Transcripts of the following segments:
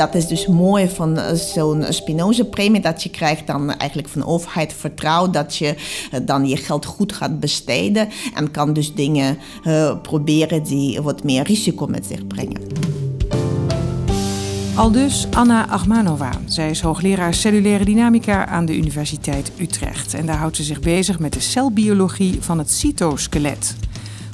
dat is dus mooi van eh, zo'n Spinoza-premie, dat je krijgt dan eigenlijk van overheid vertrouwen dat je eh, dan je geld goed gaat besteden en kan dus dingen uh, proberen die wat meer risico met zich brengen. Al dus Anna Achmanova. Zij is hoogleraar cellulaire dynamica aan de Universiteit Utrecht. En daar houdt ze zich bezig met de celbiologie van het cytoskelet.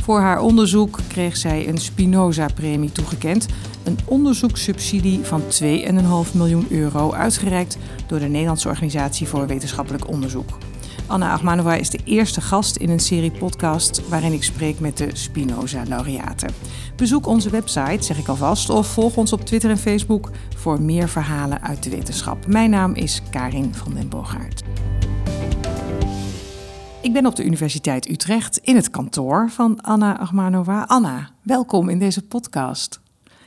Voor haar onderzoek kreeg zij een Spinoza-premie toegekend. Een onderzoekssubsidie van 2,5 miljoen euro, uitgereikt door de Nederlandse Organisatie voor Wetenschappelijk Onderzoek. Anna Achmanova is de eerste gast in een serie podcast waarin ik spreek met de Spinoza-laureaten. Bezoek onze website, zeg ik alvast, of volg ons op Twitter en Facebook voor meer verhalen uit de wetenschap. Mijn naam is Karin van den Boogaard. Ik ben op de Universiteit Utrecht in het kantoor van Anna Achmanova. Anna, welkom in deze podcast.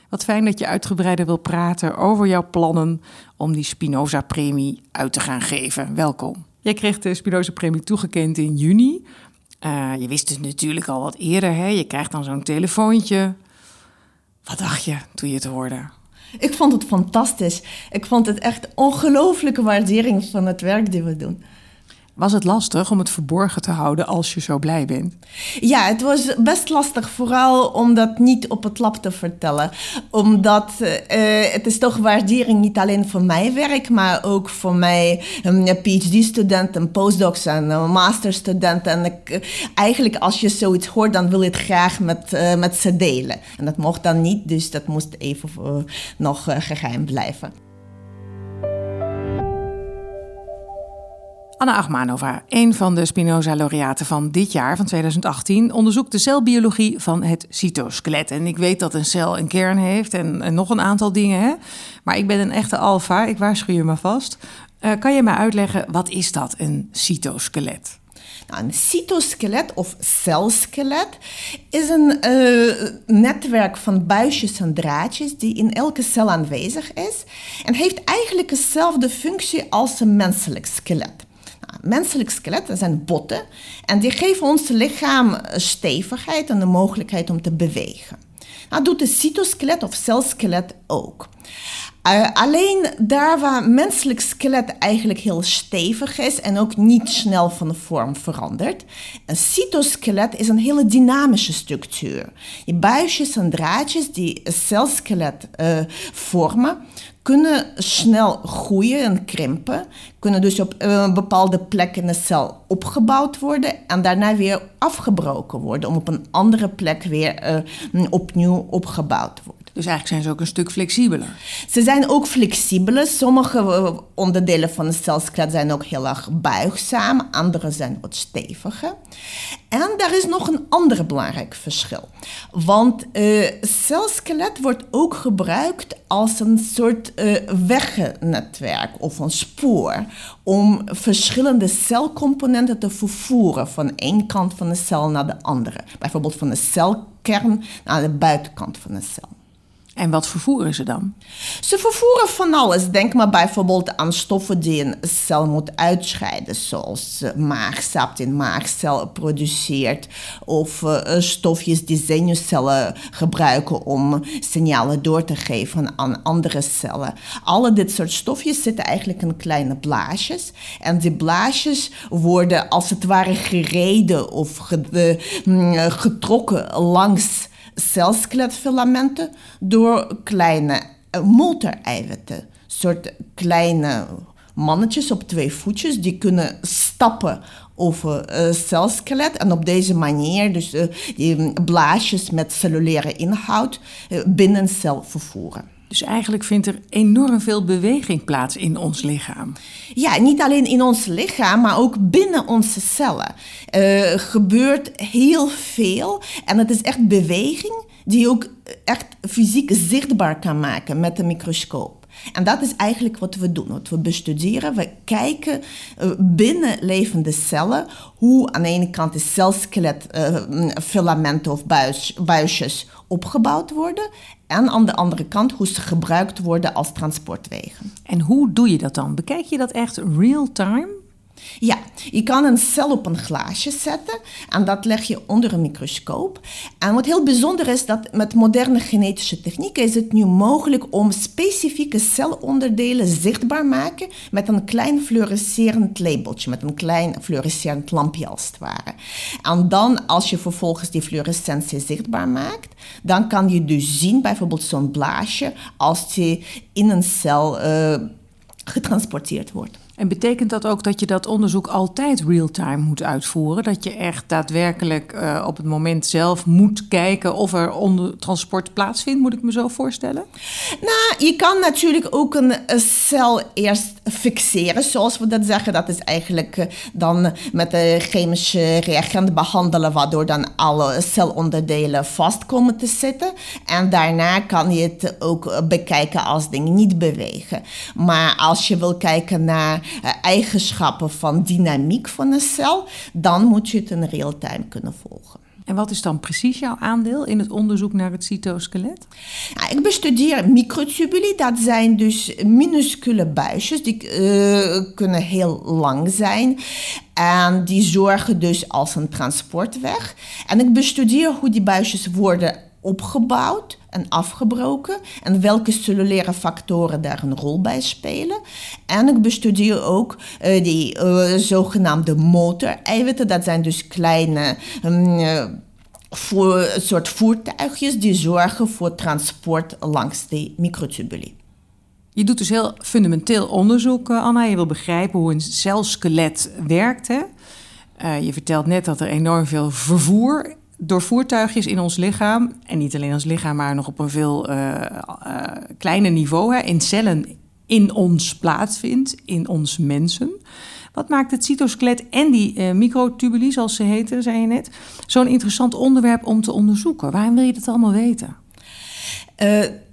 Wat fijn dat je uitgebreider wil praten over jouw plannen om die Spinoza-premie uit te gaan geven. Welkom. Jij kreeg de Spinoza-premie toegekend in juni. Uh, je wist het natuurlijk al wat eerder, hè? Je krijgt dan zo'n telefoontje. Wat dacht je toen je het hoorde? Ik vond het fantastisch. Ik vond het echt ongelooflijke waardering van het werk die we doen. Was het lastig om het verborgen te houden als je zo blij bent? Ja, het was best lastig, vooral om dat niet op het lab te vertellen. Omdat uh, het is toch waardering niet alleen voor mijn werk, maar ook voor mij um, PhD-studenten, postdocs en uh, masterstudenten. En uh, eigenlijk als je zoiets hoort, dan wil je het graag met, met ze delen. En dat mocht dan niet, dus dat moest even nog geheim blijven. Anna Achmanova, een van de Spinoza-laureaten van dit jaar, van 2018, onderzoekt de celbiologie van het cytoskelet. En ik weet dat een cel een kern heeft en, nog een aantal dingen, hè? maar ik ben een echte alfa, ik waarschuw je maar vast. Uh, kan je mij uitleggen, wat is dat, een cytoskelet? Nou, een cytoskelet of celskelet is een uh, netwerk van buisjes en draadjes die in elke cel aanwezig is en heeft eigenlijk dezelfde functie als een menselijk skelet menselijk skelet, zijn botten. En die geven ons lichaam stevigheid en de mogelijkheid om te bewegen. Dat doet de cytoskelet of celskelet ook. Uh, alleen daar waar menselijk skelet eigenlijk heel stevig is en ook niet snel van vorm verandert. Een cytoskelet is een hele dynamische structuur. Je buisjes en draadjes die een celskelet uh, vormen, kunnen snel groeien en krimpen, kunnen dus op een eh, bepaalde plek in de cel opgebouwd worden en daarna weer afgebroken worden om op een andere plek weer uh, opnieuw opgebouwd te worden. Dus eigenlijk zijn ze ook een stuk flexibeler. Ze zijn ook flexibeler. Sommige eh, onderdelen van de celskelet zijn ook heel erg buigzaam, andere zijn wat steviger. En daar is nog een ander belangrijk verschil. Want uh, celskelet wordt ook gebruikt als een soort uh, weggennetwerk of een spoor om verschillende celcomponenten te vervoeren van één kant van de cel naar de andere. Bijvoorbeeld van de celkern naar de buitenkant van de cel. En wat vervoeren ze dan? Ze vervoeren van alles. Denk maar bijvoorbeeld aan stoffen die een cel moet uitscheiden, zoals uh, maagsap een maagcel produceert, of uh, stofjes die zenuwcellen gebruiken om signalen door te geven aan andere cellen. Alle dit soort stofjes zitten eigenlijk in kleine blaasjes. En die blaasjes worden als het ware gereden of mm, getrokken langs celskeletfilamenten door kleine uh, motoreiwitten. soort kleine mannetjes op twee voetjes die kunnen stappen over uh, celskelet en op deze manier dus uh, die blaasjes met cellulaire inhoud binnen cel vervoeren. Dus eigenlijk vindt er enorm veel beweging plaats in ons lichaam. Ja, niet alleen in ons lichaam, maar ook binnen onze cellen. Er gebeurt heel veel en het is echt beweging die ook echt fysiek zichtbaar kan maken met een microscoop. En dat is eigenlijk wat we doen, wat we bestuderen. We kijken uh, binnen levende cellen hoe aan de ene kant de celskeletfilamenten uh, of buis, buisjes opgebouwd worden. En aan de andere kant hoe ze gebruikt worden als transportwegen. En hoe doe je dat dan? Bekijk je dat echt real time? Ja, je kan een cel op een glaasje zetten en dat leg je onder een microscoop. En wat heel bijzonder is, dat met moderne genetische technieken is het nu mogelijk om specifieke celonderdelen zichtbaar maken met een klein fluorescerend labeltje, met een klein fluorescerend lampje als het ware. En dan, als je vervolgens die fluorescentie zichtbaar maakt, dan kan je dus zien, bijvoorbeeld zo'n blaasje, als die in een cel uh, getransporteerd wordt. En betekent dat ook dat je dat onderzoek altijd real-time moet uitvoeren? Dat je echt daadwerkelijk uh, op het moment zelf moet kijken of er onder transport plaatsvindt? Moet ik me zo voorstellen? Nou, je kan natuurlijk ook een, cel eerst fixeren, zoals we dat zeggen. Dat is eigenlijk uh, dan met de chemische reagent behandelen, waardoor dan alle celonderdelen vast komen te zitten. En daarna kan je het ook bekijken als dingen niet bewegen. Maar als je wil kijken naar uh, eigenschappen van dynamiek van een cel, dan moet je het in real-time kunnen volgen. En wat is dan precies jouw aandeel in het onderzoek naar het cytoskelet? Ik bestudeer microtubuli. Dat zijn dus minuscule buisjes. Die uh, kunnen heel lang zijn. En die zorgen dus als een transportweg. En ik bestudeer hoe die buisjes worden opgebouwd en afgebroken en welke cellulaire factoren daar een rol bij spelen. En ik bestudeer ook uh, die uh, zogenaamde motoreiwitten. Dat zijn dus kleine um, voor, soort voertuigjes die zorgen voor transport langs de microtubuli. Je doet dus heel fundamenteel onderzoek, Anna. Je wil begrijpen hoe een celskelet werkt. Hè? Je vertelt net dat er enorm veel vervoer door voertuigjes in ons lichaam, en niet alleen ons lichaam, maar nog op een veel uh, kleiner niveau, in cellen in ons plaatsvindt, in ons mensen. Wat maakt het cytoskelet en die uh, microtubuli, zoals ze heten, zei je net, zo'n interessant onderwerp om te onderzoeken? Waarom wil je dat allemaal weten?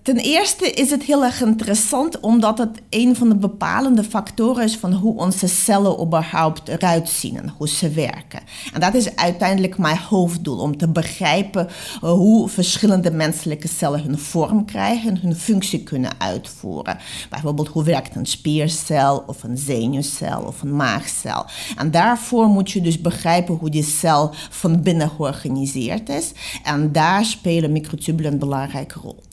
Ten eerste is het heel erg interessant omdat het een van de bepalende factoren is van hoe onze cellen überhaupt eruit zien en hoe ze werken. En dat is uiteindelijk mijn hoofddoel, om te begrijpen eh, hoe verschillende menselijke cellen hun vorm krijgen en hun functie kunnen uitvoeren. Bijvoorbeeld hoe werkt een spiercel of een zenuwcel of een maagcel. En daarvoor moet je dus begrijpen hoe die cel van binnen georganiseerd is. En daar spelen microtubulen een belangrijke rol.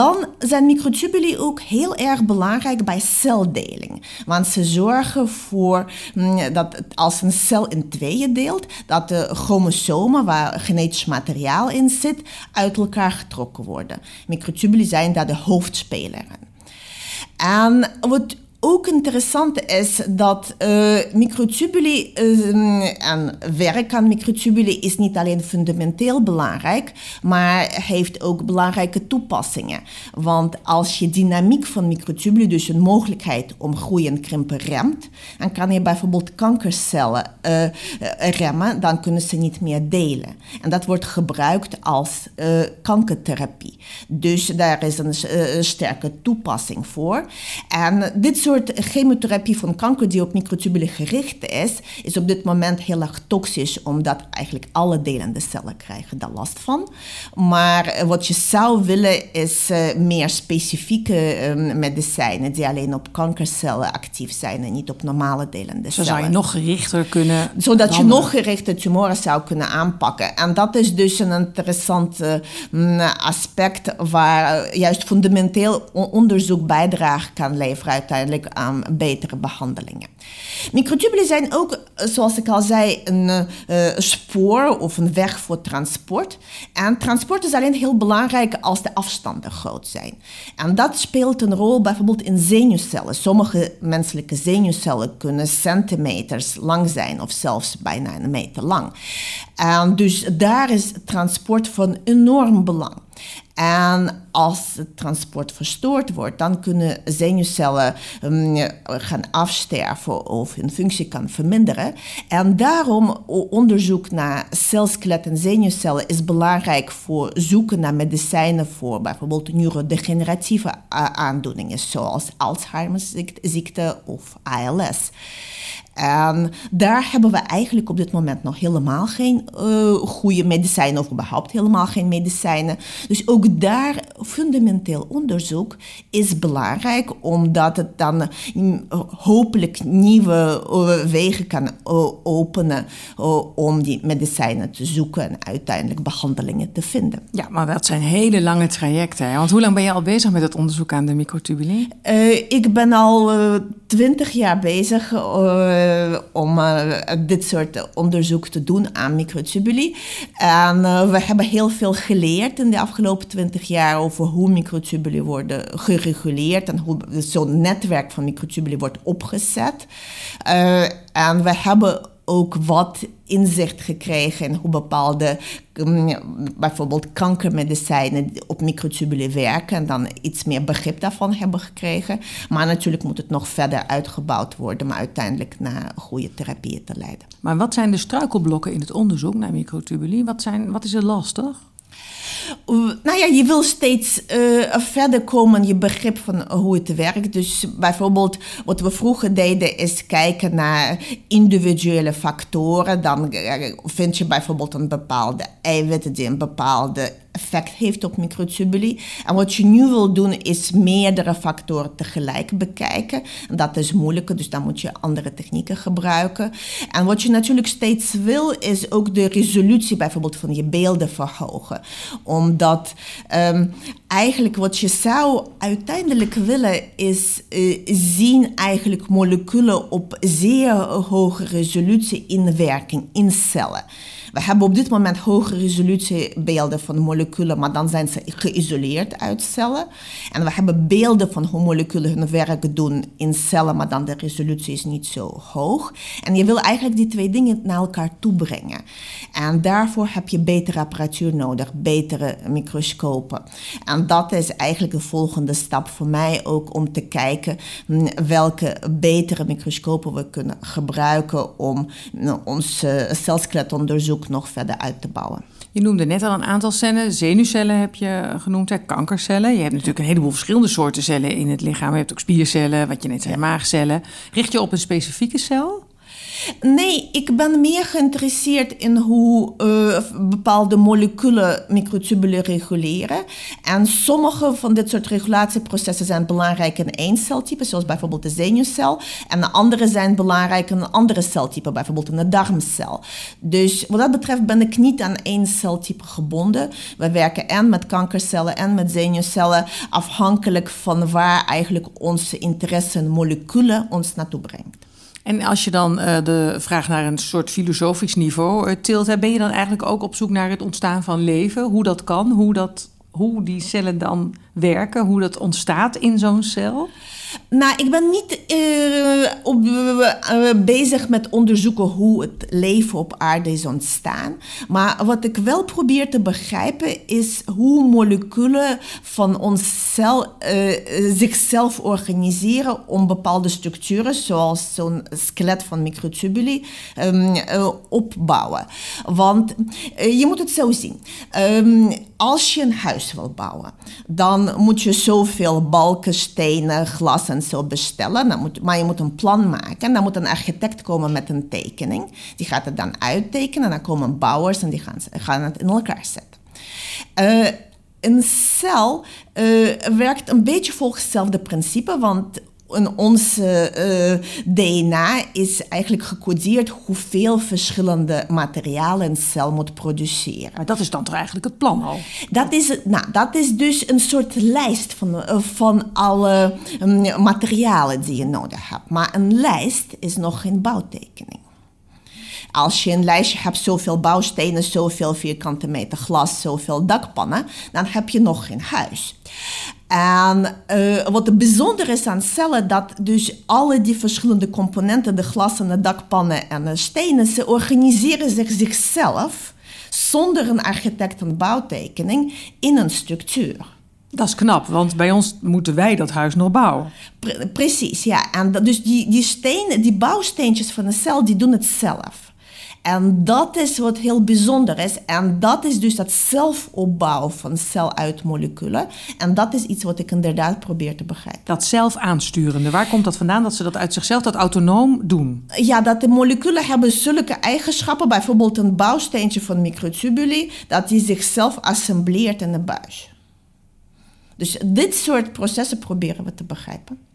Dan zijn microtubuli ook heel erg belangrijk bij celdeling. Want ze zorgen voor mm, dat als een cel in tweeën deelt, dat de chromosomen waar genetisch materiaal in zit, uit elkaar getrokken worden. Microtubuli zijn daar de hoofdspeler En wat ook interessant is dat uh, microtubuli uh, en werk aan microtubuli is niet alleen fundamenteel belangrijk, maar heeft ook belangrijke toepassingen. Want als je dynamiek van microtubuli, dus een mogelijkheid om groei en krimpen remt, dan kan je bijvoorbeeld kankercellen uh, remmen, dan kunnen ze niet meer delen. En dat wordt gebruikt als kankertherapie. Dus daar is een sterke toepassing voor. En dit soort soort chemotherapie van kanker die op microtubulen gericht is, is op dit moment heel erg toxisch, omdat eigenlijk alle delende cellen krijgen daar last van. Maar eh, wat je zou willen is uh, meer specifieke um, medicijnen die alleen op kankercellen actief zijn en niet op normale delende Zo cellen. Zo zou je nog gerichter kunnen. Zodat je nog gerichte tumoren zou kunnen aanpakken. En dat is dus een interessant uh, aspect waar juist fundamenteel onderzoek bijdrage kan leveren uiteindelijk aan betere behandelingen. Microtubulen zijn ook, zoals ik al zei, een uh, spoor of een weg voor transport. En transport is alleen heel belangrijk als de afstanden groot zijn. En dat speelt een rol bijvoorbeeld in zenuwcellen. Sommige menselijke zenuwcellen kunnen centimeters lang zijn of zelfs bijna een meter lang. En dus daar is transport van enorm belang. En als het transport verstoord wordt, dan kunnen zenuwcellen um, gaan afsterven of hun functie kan verminderen. En daarom onderzoek naar celskelet en zenuwcellen is belangrijk voor zoeken naar medicijnen voor bijvoorbeeld neurodegeneratieve aandoeningen zoals Alzheimer's ziekte of ALS. En daar hebben we eigenlijk op dit moment nog helemaal geen uh, goede medicijnen, of überhaupt helemaal geen medicijnen. Dus ook daar fundamenteel onderzoek is belangrijk, omdat het dan mm, hopelijk nieuwe uh, wegen kan uh, openen om die medicijnen te zoeken en uiteindelijk behandelingen te vinden. Ja, maar dat zijn hele lange trajecten. Hè? Want hoe lang ben je al bezig met het onderzoek aan de microtubuli? ik ben al twintig jaar bezig uh, om uh, dit soort onderzoek te doen aan microtubuli. En uh, we hebben heel veel geleerd in de afgelopen twintig jaar over hoe microtubuli worden gereguleerd en hoe zo'n netwerk van microtubuli wordt opgezet. en we hebben ook wat inzicht gekregen in hoe bepaalde, mm, bijvoorbeeld kankermedicijnen op microtubuli werken en dan iets meer begrip daarvan hebben gekregen. Maar natuurlijk moet het nog verder uitgebouwd worden, maar uiteindelijk naar goede therapieën te leiden. Maar wat zijn de struikelblokken in het onderzoek naar microtubuli? Wat, zijn, wat is er lastig? Nou ja, je wil steeds uh, verder komen je begrip van hoe het werkt. Dus bijvoorbeeld, wat we vroeger deden, is kijken naar individuele factoren. Dan eh, vind je bijvoorbeeld een bepaalde eiwit die een bepaalde effect heeft op microtubuli. En wat je nu wil doen is meerdere factoren tegelijk bekijken. En dat is moeilijker, dus dan moet je andere technieken gebruiken. En wat je natuurlijk steeds wil is ook de resolutie bijvoorbeeld van je beelden verhogen. Omdat um, eigenlijk wat je zou uiteindelijk willen is uh, zien eigenlijk moleculen op zeer hoge resolutie in werking in cellen. We hebben op dit moment hoge resolutiebeelden van moleculen, maar dan zijn ze geïsoleerd uit cellen. En we hebben beelden van hoe moleculen hun werk doen in cellen, maar dan de resolutie is niet zo hoog. En je wil eigenlijk die twee dingen naar elkaar toe brengen. En daarvoor heb je betere apparatuur nodig, betere microscopen. En dat is eigenlijk de volgende stap voor mij ook om te kijken hm, welke betere microscopen we kunnen gebruiken om hm, ons nog verder uit te bouwen. Je noemde net al een aantal cellen. Zenuwcellen heb je genoemd, hè? kankercellen. Je hebt natuurlijk een heleboel verschillende soorten cellen in het lichaam. Je hebt ook spiercellen, wat je net zei, maagcellen. Richt je op een specifieke cel? Nee, ik ben meer geïnteresseerd in hoe uh, bepaalde moleculen microtubulen reguleren. En sommige van dit soort regulatieprocessen zijn belangrijk in één celtype, zoals bijvoorbeeld de zenuwcel. En de andere zijn belangrijk in een andere celtype, bijvoorbeeld in de darmcel. Dus wat dat betreft ben ik niet aan één celtype gebonden. We werken en met kankercellen en met zenuwcellen, afhankelijk van waar eigenlijk onze interesse in moleculen ons naartoe brengt. En als je dan uh, de vraag naar een soort filosofisch niveau uh, tilt, ben je dan eigenlijk ook op zoek naar het ontstaan van leven? Hoe dat kan, hoe, dat, hoe die cellen dan werken, hoe dat ontstaat in zo'n cel? Nou, ik ben niet uh, op, uh, bezig met onderzoeken hoe het leven op aarde is ontstaan. Maar wat ik wel probeer te begrijpen is hoe moleculen van ons cel uh, zichzelf organiseren om bepaalde structuren, zoals zo'n skelet van microtubuli, um, opbouwen. Want je moet het zo zien. Um, als je een huis wil bouwen, dan moet je zoveel balken, stenen, glas en zo bestellen. Dan moet, maar je moet een plan maken. Dan moet een architect komen met een tekening. Die gaat het dan uittekenen. En dan komen bouwers en die gaan, gaan het in elkaar zetten. Uh, een cel uh, werkt een beetje volgens hetzelfde principe, want in ons uh, DNA is eigenlijk gecodeerd hoeveel verschillende materialen een cel moet produceren. Maar dat is dan toch eigenlijk het plan al? Dat is, nou, dat is dus een soort lijst van, uh, van alle um, materialen die je nodig hebt. Maar een lijst is nog geen bouwtekening. Als je een lijstje hebt, zoveel bouwstenen, zoveel vierkante meter glas, zoveel dakpannen, dan heb je nog geen huis. En uh, wat bijzonder is aan cellen, dat dus alle die verschillende componenten, de glassen, de dakpannen en de stenen, ze organiseren zich zichzelf zonder een architect en bouwtekening in een structuur. Dat is knap, want bij ons moeten wij dat huis nog bouwen. precies, ja. En dus die, die stenen, die bouwsteentjes van een cel, die doen het zelf. En dat is wat heel bijzonder is. En dat is dus dat zelfopbouw van cel uit moleculen. En dat is iets wat ik inderdaad probeer te begrijpen. Dat zelf aansturende, waar komt dat vandaan dat ze dat uit zichzelf, dat autonoom doen? Ja, dat de moleculen hebben zulke eigenschappen, bijvoorbeeld een bouwsteentje van microtubuli, dat die zichzelf assembleert in de buis. Dus dit soort processen proberen we te begrijpen.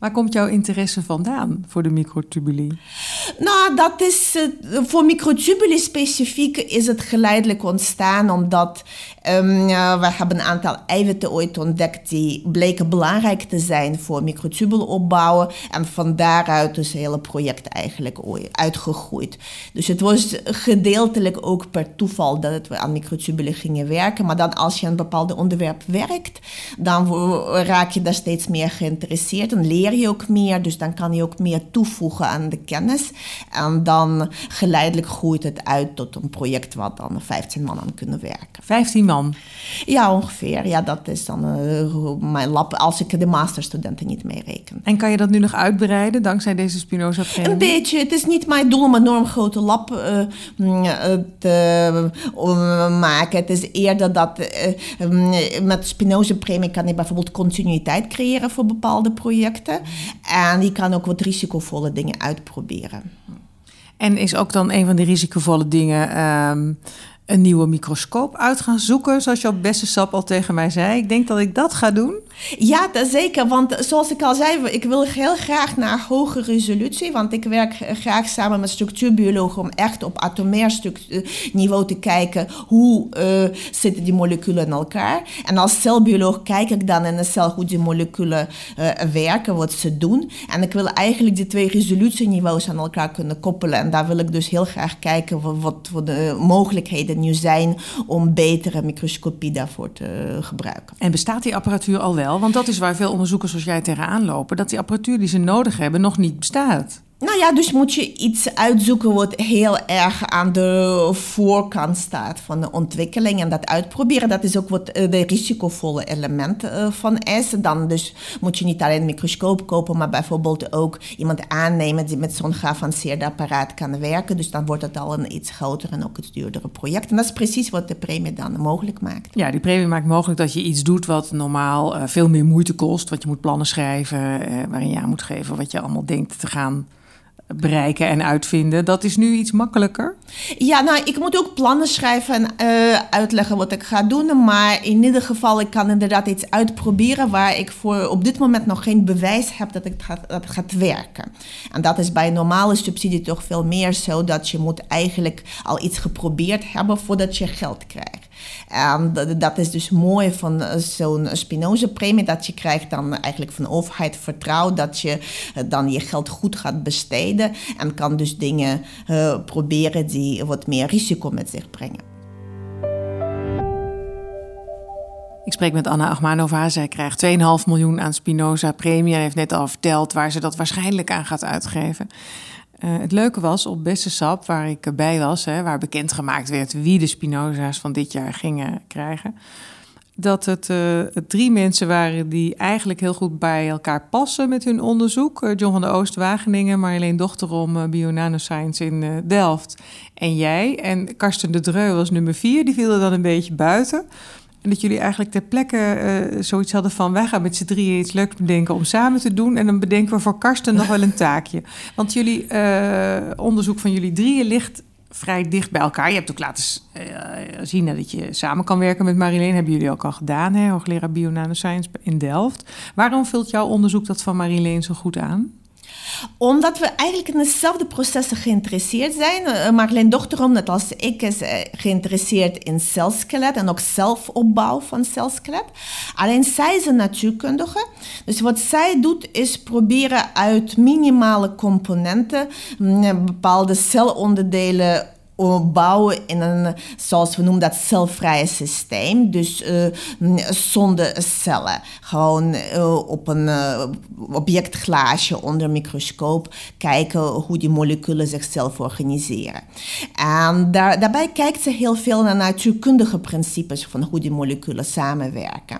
Waar komt jouw interesse vandaan voor de microtubuli? Nou, dat is uh, voor microtubuli specifiek is het geleidelijk ontstaan omdat um, uh, we hebben een aantal eiwitten ooit ontdekt die bleken belangrijk te zijn voor opbouwen en van daaruit is het hele project eigenlijk uitgegroeid. Dus het was gedeeltelijk ook per toeval dat we aan microtubuli gingen werken, maar dan als je een bepaald onderwerp werkt, dan raak je daar steeds meer geïnteresseerd en leer je ook meer, dus dan kan je ook meer toevoegen aan de kennis. En dan geleidelijk groeit het uit tot een project wat dan 15 man aan kunnen werken. 15 man? Ja, ongeveer. Ja, dat is dan uh, mijn lab, als ik de masterstudenten niet mee reken. En kan je dat nu nog uitbreiden dankzij deze spinoza Een beetje. Het is niet mijn doel om een enorm grote lab uh, te maken. Het is eerder dat met Spinoza-premie kan je bijvoorbeeld continuïteit creëren voor bepaalde projecten. En die kan ook wat risicovolle dingen uitproberen. En is ook dan een van die risicovolle dingen um, een nieuwe microscoop uit gaan zoeken, zoals op beste sap al tegen mij zei. Ik denk dat ik dat ga doen. Ja, dat zeker. Want zoals ik al zei, ik wil heel graag naar hoge resolutie. Want ik werk graag samen met structuurbiologen om echt op atomair niveau te kijken hoe uh, zitten die moleculen in elkaar. En als celbioloog kijk ik dan in de cel hoe die moleculen werken, wat ze doen. En ik wil eigenlijk die twee resolutieniveaus aan elkaar kunnen koppelen. En daar wil ik dus heel graag kijken wat, wat de mogelijkheden nu zijn om betere microscopie daarvoor te gebruiken. En bestaat die apparatuur al wel? Want dat is waar veel onderzoekers zoals jij tegenaan lopen, dat die apparatuur die ze nodig hebben nog niet bestaat. Nou ja, dus moet je iets uitzoeken wat heel erg aan de voorkant staat van de ontwikkeling en dat uitproberen. Dat is ook wat eh, de risicovolle elementen eh, van is. Dan dus moet je niet alleen een microscoop kopen, maar bijvoorbeeld ook iemand aannemen die met zo'n geavanceerd apparaat kan werken. Dus dan wordt het al een iets groter en ook iets duurdere project. En dat is precies wat de premie dan mogelijk maakt. Ja, die premie maakt mogelijk dat je iets doet wat normaal uh, veel meer moeite kost. Want je moet plannen schrijven waarin je aan moet geven wat je allemaal denkt te gaan bereiken en uitvinden. Dat is nu iets makkelijker? Ja, nou, ik moet ook plannen schrijven en uh, uitleggen wat ik ga doen. Maar in ieder geval, ik kan inderdaad iets uitproberen waar ik voor op dit moment nog geen bewijs heb dat het gaat, dat het gaat werken. En dat is bij normale subsidie toch veel meer zo dat je moet eigenlijk al iets geprobeerd hebben voordat je geld krijgt. En dat is dus mooi van eh, zo'n Spinoza-premie, dat je krijgt dan eigenlijk van overheid vertrouwen dat je eh, dan je geld goed gaat besteden en kan dus dingen uh, proberen die wat meer risico met zich brengen. Ik spreek met Anna Achmanova. Zij krijgt 2,5 miljoen aan Spinoza-premie en heeft net al verteld waar ze dat waarschijnlijk aan gaat uitgeven. Uh, het leuke was op Beste Sap, waar ik erbij was, hè, waar bekendgemaakt werd wie de Spinoza's van dit jaar gingen krijgen, dat het uh, drie mensen waren die eigenlijk heel goed bij elkaar passen met hun onderzoek. Uh, John van der Oost Wageningen, Marjolein Dochterom uh, Bionanosscience in Delft en jij. En Karsten de Dreu was nummer vier, die viel er dan een beetje buiten. En dat jullie eigenlijk ter plekke uh, zoiets hadden van... wij gaan met z'n drieën iets leuks bedenken om samen te doen... en dan bedenken we voor Karsten nog wel een taakje. Want jullie uh, onderzoek van jullie drieën ligt vrij dicht bij elkaar. Je hebt ook laten uh, zien dat je samen kan werken met Marilene. Hebben jullie ook al gedaan, hè? hoogleraar Bionano-science in Delft. Waarom vult jouw onderzoek dat van Marilene zo goed aan? Omdat we eigenlijk in dezelfde processen geïnteresseerd zijn. Uh, Marleen Dochterom, net als ik, is uh, geïnteresseerd in celskelet en ook zelfopbouw van celskelet. Alleen zij is een natuurkundige. Dus wat zij doet is proberen uit minimale componenten mm, bepaalde celonderdelen bouwen in een, zoals we noemen dat, celvrije systeem. Dus uh, zonder cellen. Gewoon uh, op een uh, objectglaasje onder microscoop kijken hoe die moleculen zichzelf organiseren. En daar, daarbij kijkt ze heel veel naar natuurkundige principes van hoe die moleculen samenwerken.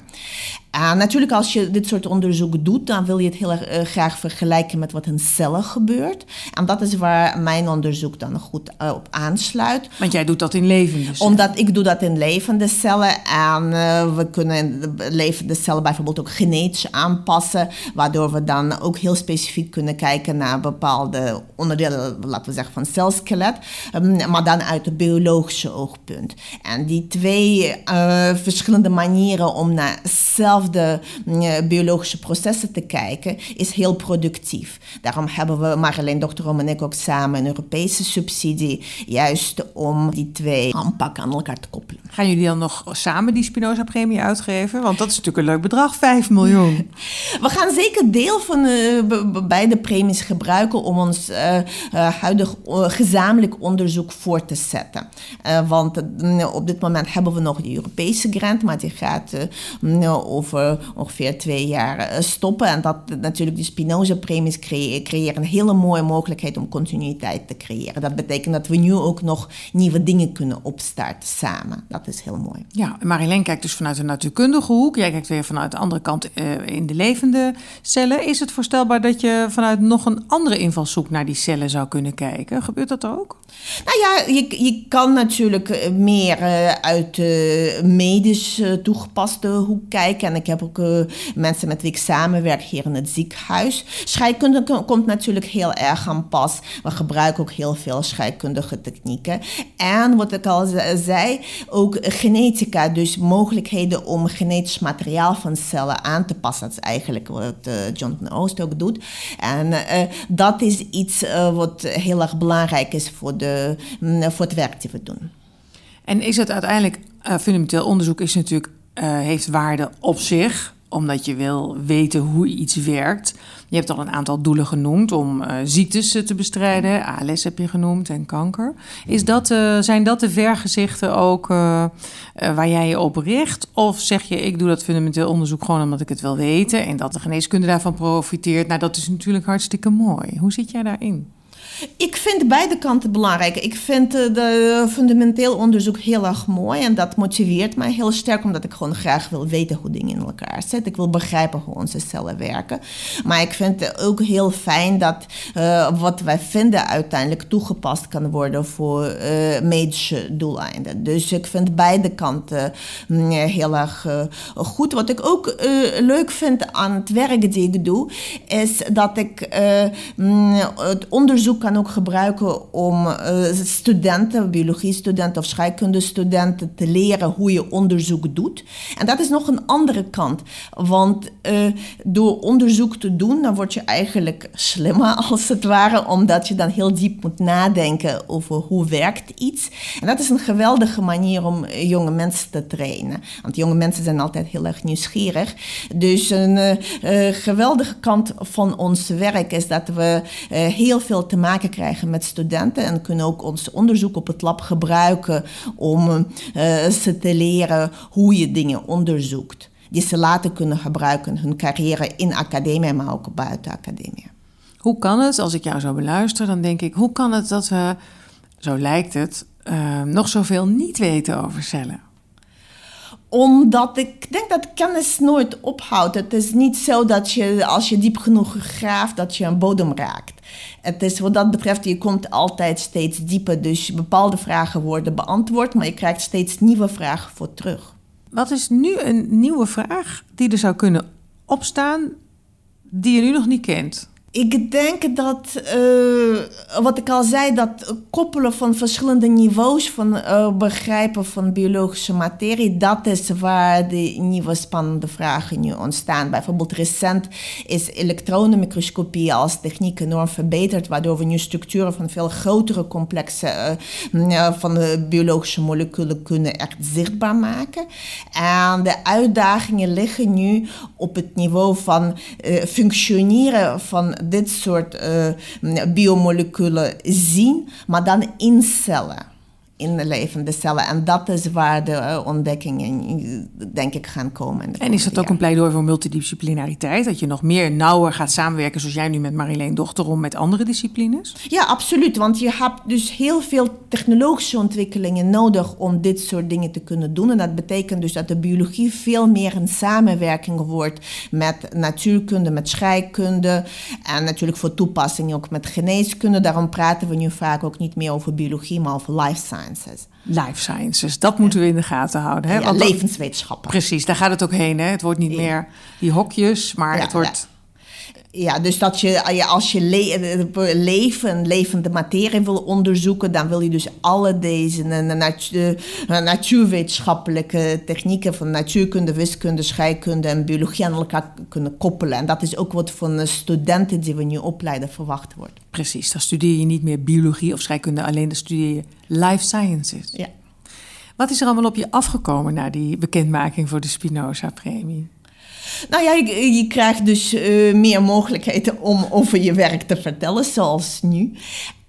En natuurlijk, als je dit soort onderzoek doet, dan wil je het heel erg eh, graag vergelijken met wat in cellen gebeurt. En dat is waar mijn onderzoek dan goed uh, op aansluit. Want jij doet dat in levende cellen? Omdat ik doe dat in levende cellen. En we kunnen de levende cellen bijvoorbeeld ook genetisch aanpassen. Waardoor we dan ook heel specifiek kunnen kijken naar bepaalde onderdelen, laten we zeggen, van celskelet. Um, maar dan uit het biologische oogpunt. En die twee verschillende manieren om naar cel de mm, biologische processen te kijken, is heel productief. Daarom hebben we, Marjolein Dokterom en ik, ook samen een Europese subsidie, juist om die twee aanpakken aan elkaar te koppelen. Gaan jullie dan nog samen die Spinoza-premie uitgeven? Want dat is natuurlijk een leuk bedrag, 5 miljoen. We gaan zeker deel van uh, beide premies gebruiken om ons uh, uh, huidig gezamenlijk onderzoek voor te zetten. want op dit moment hebben we nog de Europese grant, maar die gaat over over ongeveer twee jaar eh, stoppen. En dat natuurlijk die Spinoza-premies creëren een hele mooie mogelijkheid om continuïteit te creëren. Dat betekent dat we nu ook nog nieuwe dingen kunnen opstarten samen. Dat is heel mooi. Ja, Marilyn kijkt dus vanuit de natuurkundige hoek. Jij kijkt weer vanuit de andere kant uh, in de levende cellen. Is het voorstelbaar dat je vanuit nog een andere invalshoek naar die cellen zou kunnen kijken? Gebeurt dat ook? Nou ja, je, je kan natuurlijk eh, meer uit de medisch toegepaste hoek kijken. En ik heb ook uh, mensen met wie ik samenwerk hier in het ziekenhuis. Scheikunde komt natuurlijk heel erg aan pas. We gebruiken ook heel veel scheikundige technieken. En wat ik al zei, ook genetica, dus mogelijkheden om genetisch materiaal van cellen aan te passen. Dat is eigenlijk wat uh, Jonathan Oost ook doet. En uh, dat is iets wat heel erg belangrijk is voor, de, mm, voor het werk die we doen. En is het uiteindelijk, fundamenteel onderzoek is natuurlijk heeft waarde op zich, omdat je wil weten hoe iets werkt. Je hebt al een aantal doelen genoemd om uh, ziektes te bestrijden. ALS heb je genoemd en kanker. Is dat, zijn dat de vergezichten ook waar jij je op richt? Of zeg je, ik doe dat fundamenteel onderzoek gewoon omdat ik het wil weten... en dat de geneeskunde daarvan profiteert? Nou, dat is natuurlijk hartstikke mooi. Hoe zit jij daarin? Ik vind beide kanten belangrijk. Ik vind uh, de fundamenteel onderzoek heel erg mooi en dat motiveert mij heel sterk omdat ik gewoon graag wil weten hoe dingen in elkaar zitten. Ik wil begrijpen hoe onze cellen werken. Maar ik vind het ook heel fijn dat uh, wat wij vinden uiteindelijk toegepast kan worden voor medische doeleinden. Dus ik vind beide kanten mm, heel erg goed. Wat ik ook leuk vind aan het werk die ik doe, is dat ik mm, het onderzoek kan ook gebruiken om uh, studenten, biologiestudenten of scheikundestudenten te leren hoe je onderzoek doet. En dat is nog een andere kant. Want uh, door onderzoek te doen, dan word je eigenlijk slimmer als het ware, omdat je dan heel diep moet nadenken over hoe werkt iets. En dat is een geweldige manier om jonge mensen te trainen. Want jonge mensen zijn altijd heel erg nieuwsgierig. Dus een geweldige kant van ons werk is dat we heel veel te maken krijgen met studenten en kunnen ook ons onderzoek op het lab gebruiken om uh, ze te leren hoe je dingen onderzoekt. Die ze later kunnen gebruiken hun carrière in academie, maar ook buiten academie. Hoe kan het, als ik jou zo beluister, dan denk ik, hoe kan het dat we, zo lijkt het, uh, nog zoveel niet weten over cellen? Omdat ik denk dat kennis nooit ophoudt. Het is niet zo dat je, als je diep genoeg graaft, dat je een bodem raakt. Het is wat dat betreft, je komt altijd steeds dieper. Dus bepaalde vragen worden beantwoord, maar je krijgt steeds nieuwe vragen voor terug. Wat is nu een nieuwe vraag die er zou kunnen opstaan, die je nu nog niet kent? Ik denk dat, uh, wat ik al zei, dat koppelen van verschillende niveaus van uh, begrijpen van biologische materie, dat is waar de nieuwe spannende vragen nu ontstaan. Bijvoorbeeld recent is elektronenmicroscopie als techniek enorm verbeterd, waardoor we nu structuren van veel grotere complexen uh, van de biologische moleculen kunnen echt zichtbaar maken. En de uitdagingen liggen nu op het niveau van functioneren van dit soort uh, biomoleculen zien, maar dan in cellen. In de levende cellen. En dat is waar de uh, ontdekkingen, denk ik, gaan komen. En is dat ook een pleidooi voor multidisciplinariteit? Dat je nog meer nauwer gaat samenwerken, zoals jij nu met Marileen Dochterom, met andere disciplines? Ja, absoluut. Want je hebt dus heel veel technologische ontwikkelingen nodig om dit soort dingen te kunnen doen. En dat betekent dus dat de biologie veel meer een samenwerking wordt met natuurkunde, met scheikunde. En natuurlijk voor toepassing ook met geneeskunde. Daarom praten we nu vaak ook niet meer over biologie, maar over life sciences. Life sciences, dat moeten we in de gaten houden. Hè? Ja, levenswetenschappen. Precies, daar gaat het ook heen. Hè? Het wordt niet meer die hokjes, maar het wordt ja, dus dat je, als je le leven, levende materie wil onderzoeken, dan wil je dus alle deze natuurwetenschappelijke technieken van natuurkunde, wiskunde, scheikunde en biologie aan elkaar kunnen koppelen. En dat is ook wat van de studenten die we nu opleiden verwacht wordt. Precies, dan studeer je niet meer biologie of scheikunde, alleen dan studeer je life sciences. Ja. Wat is er allemaal op je afgekomen na die bekendmaking voor de Spinoza-premie? Nou ja, je, krijgt dus uh, meer mogelijkheden om over je werk te vertellen, zoals nu.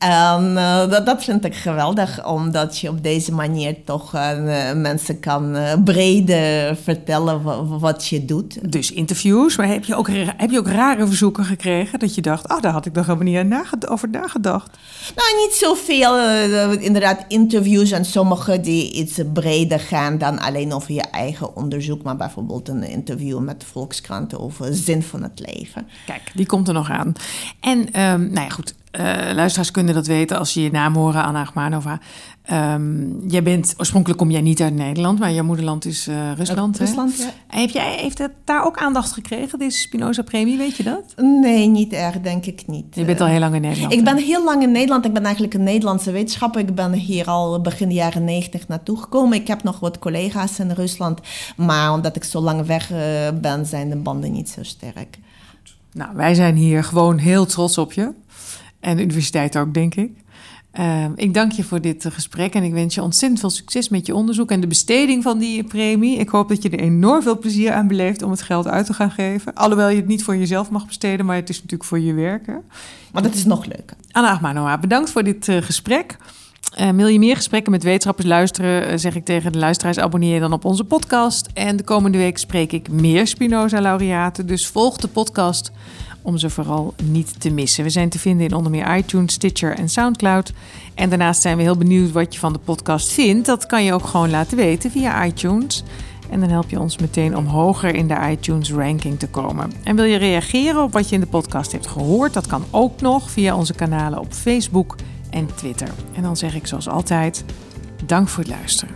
En uh, dat, dat, vind ik geweldig, omdat je op deze manier toch uh, mensen kan uh, breder vertellen wat je doet. Dus interviews, maar heb je, ook, heb je ook rare verzoeken gekregen dat je dacht, oh, daar had ik nog helemaal niet over nagedacht? Nou, niet zoveel. inderdaad, interviews en sommige die iets breder gaan dan alleen over je eigen onderzoek, maar bijvoorbeeld een interview met de Volkskrant over zin van het leven. Kijk, die komt er nog aan. En, um, nou ja, goed, uh, luisteraars kunnen dat weten als je je naam horen, Anna Achmanova. Um, jij bent, oorspronkelijk kom jij niet uit Nederland, maar jouw moederland is uh, Rusland. Rusland, ja. Heb jij, heeft het daar ook aandacht gekregen, deze Spinoza-premie, weet je dat? Nee, niet erg, denk ik niet. Je bent al heel lang in Nederland. Ik ben heel lang in Nederland. Ik ben eigenlijk een Nederlandse wetenschapper. Ik ben hier al begin de jaren negentig naartoe gekomen. Ik heb nog wat collega's in Rusland, maar omdat ik zo lang weg uh, ben, zijn de banden niet zo sterk. Nou, wij zijn hier gewoon heel trots op je. En de universiteit ook, denk ik. Uh, ik dank je voor dit gesprek en ik wens je ontzettend veel succes met je onderzoek en de besteding van die premie. Ik hoop dat je er enorm veel plezier aan beleeft om het geld uit te gaan geven. Alhoewel je het niet voor jezelf mag besteden, maar het is natuurlijk voor je werken. Maar dat is nog leuker. Anna Achmanoa, bedankt voor dit uh, gesprek. Uh, wil je meer gesprekken met wetenschappers luisteren, uh, zeg ik tegen de luisteraars: abonneer dan op onze podcast. En de komende week spreek ik meer Spinoza-laureaten. Dus volg de podcast om ze vooral niet te missen. We zijn te vinden in onder meer iTunes, Stitcher en Soundcloud. En daarnaast zijn we heel benieuwd wat je van de podcast vindt. Dat kan je ook gewoon laten weten via iTunes. En dan help je ons meteen om hoger in de iTunes ranking te komen. En wil je reageren op wat je in de podcast hebt gehoord? Dat kan ook nog via onze kanalen op Facebook en Twitter. En dan zeg ik zoals altijd: dank voor het luisteren.